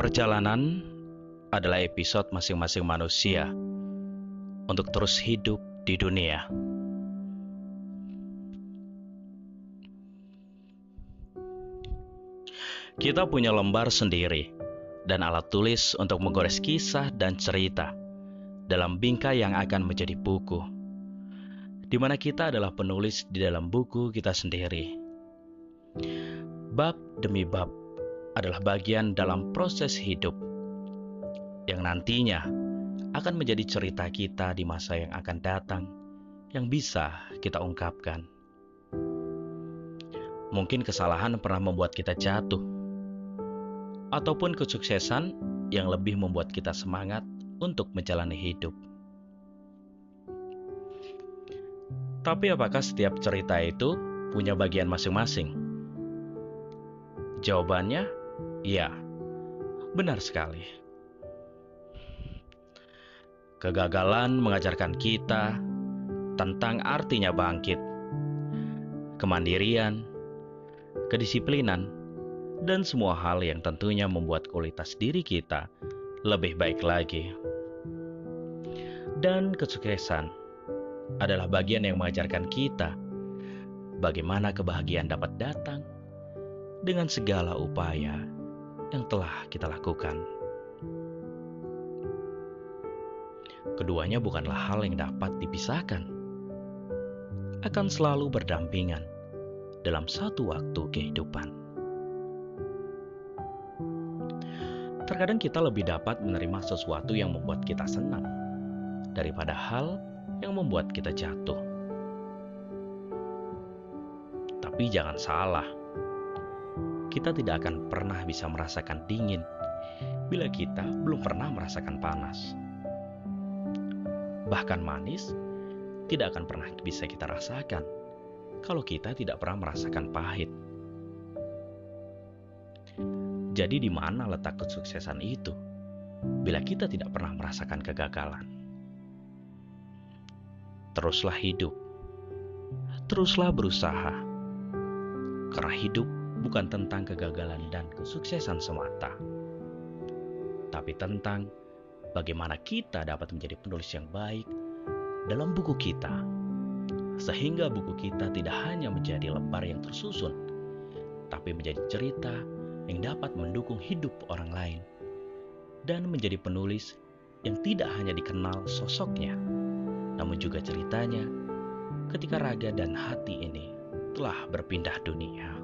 Perjalanan adalah episode masing-masing manusia untuk terus hidup di dunia. Kita punya lembar sendiri dan alat tulis untuk menggores kisah dan cerita dalam bingkai yang akan menjadi buku, di mana kita adalah penulis di dalam buku kita sendiri. Bab demi bab adalah bagian dalam proses hidup yang nantinya akan menjadi cerita kita di masa yang akan datang yang bisa kita ungkapkan. Mungkin kesalahan pernah membuat kita jatuh, ataupun kesuksesan yang lebih membuat kita semangat untuk menjalani hidup. Tapi, apakah setiap cerita itu punya bagian masing-masing? Jawabannya Ya, benar sekali. Kegagalan mengajarkan kita tentang artinya bangkit, kemandirian, kedisiplinan, dan semua hal yang tentunya membuat kualitas diri kita lebih baik lagi. Dan kesuksesan adalah bagian yang mengajarkan kita bagaimana kebahagiaan dapat datang dengan segala upaya yang telah kita lakukan. Keduanya bukanlah hal yang dapat dipisahkan, akan selalu berdampingan dalam satu waktu kehidupan. Terkadang kita lebih dapat menerima sesuatu yang membuat kita senang daripada hal yang membuat kita jatuh. Tapi jangan salah, kita tidak akan pernah bisa merasakan dingin bila kita belum pernah merasakan panas. Bahkan manis tidak akan pernah bisa kita rasakan kalau kita tidak pernah merasakan pahit. Jadi di mana letak kesuksesan itu bila kita tidak pernah merasakan kegagalan? Teruslah hidup. Teruslah berusaha. Karena hidup bukan tentang kegagalan dan kesuksesan semata, tapi tentang bagaimana kita dapat menjadi penulis yang baik dalam buku kita, sehingga buku kita tidak hanya menjadi lembar yang tersusun, tapi menjadi cerita yang dapat mendukung hidup orang lain dan menjadi penulis yang tidak hanya dikenal sosoknya, namun juga ceritanya ketika raga dan hati ini telah berpindah dunia.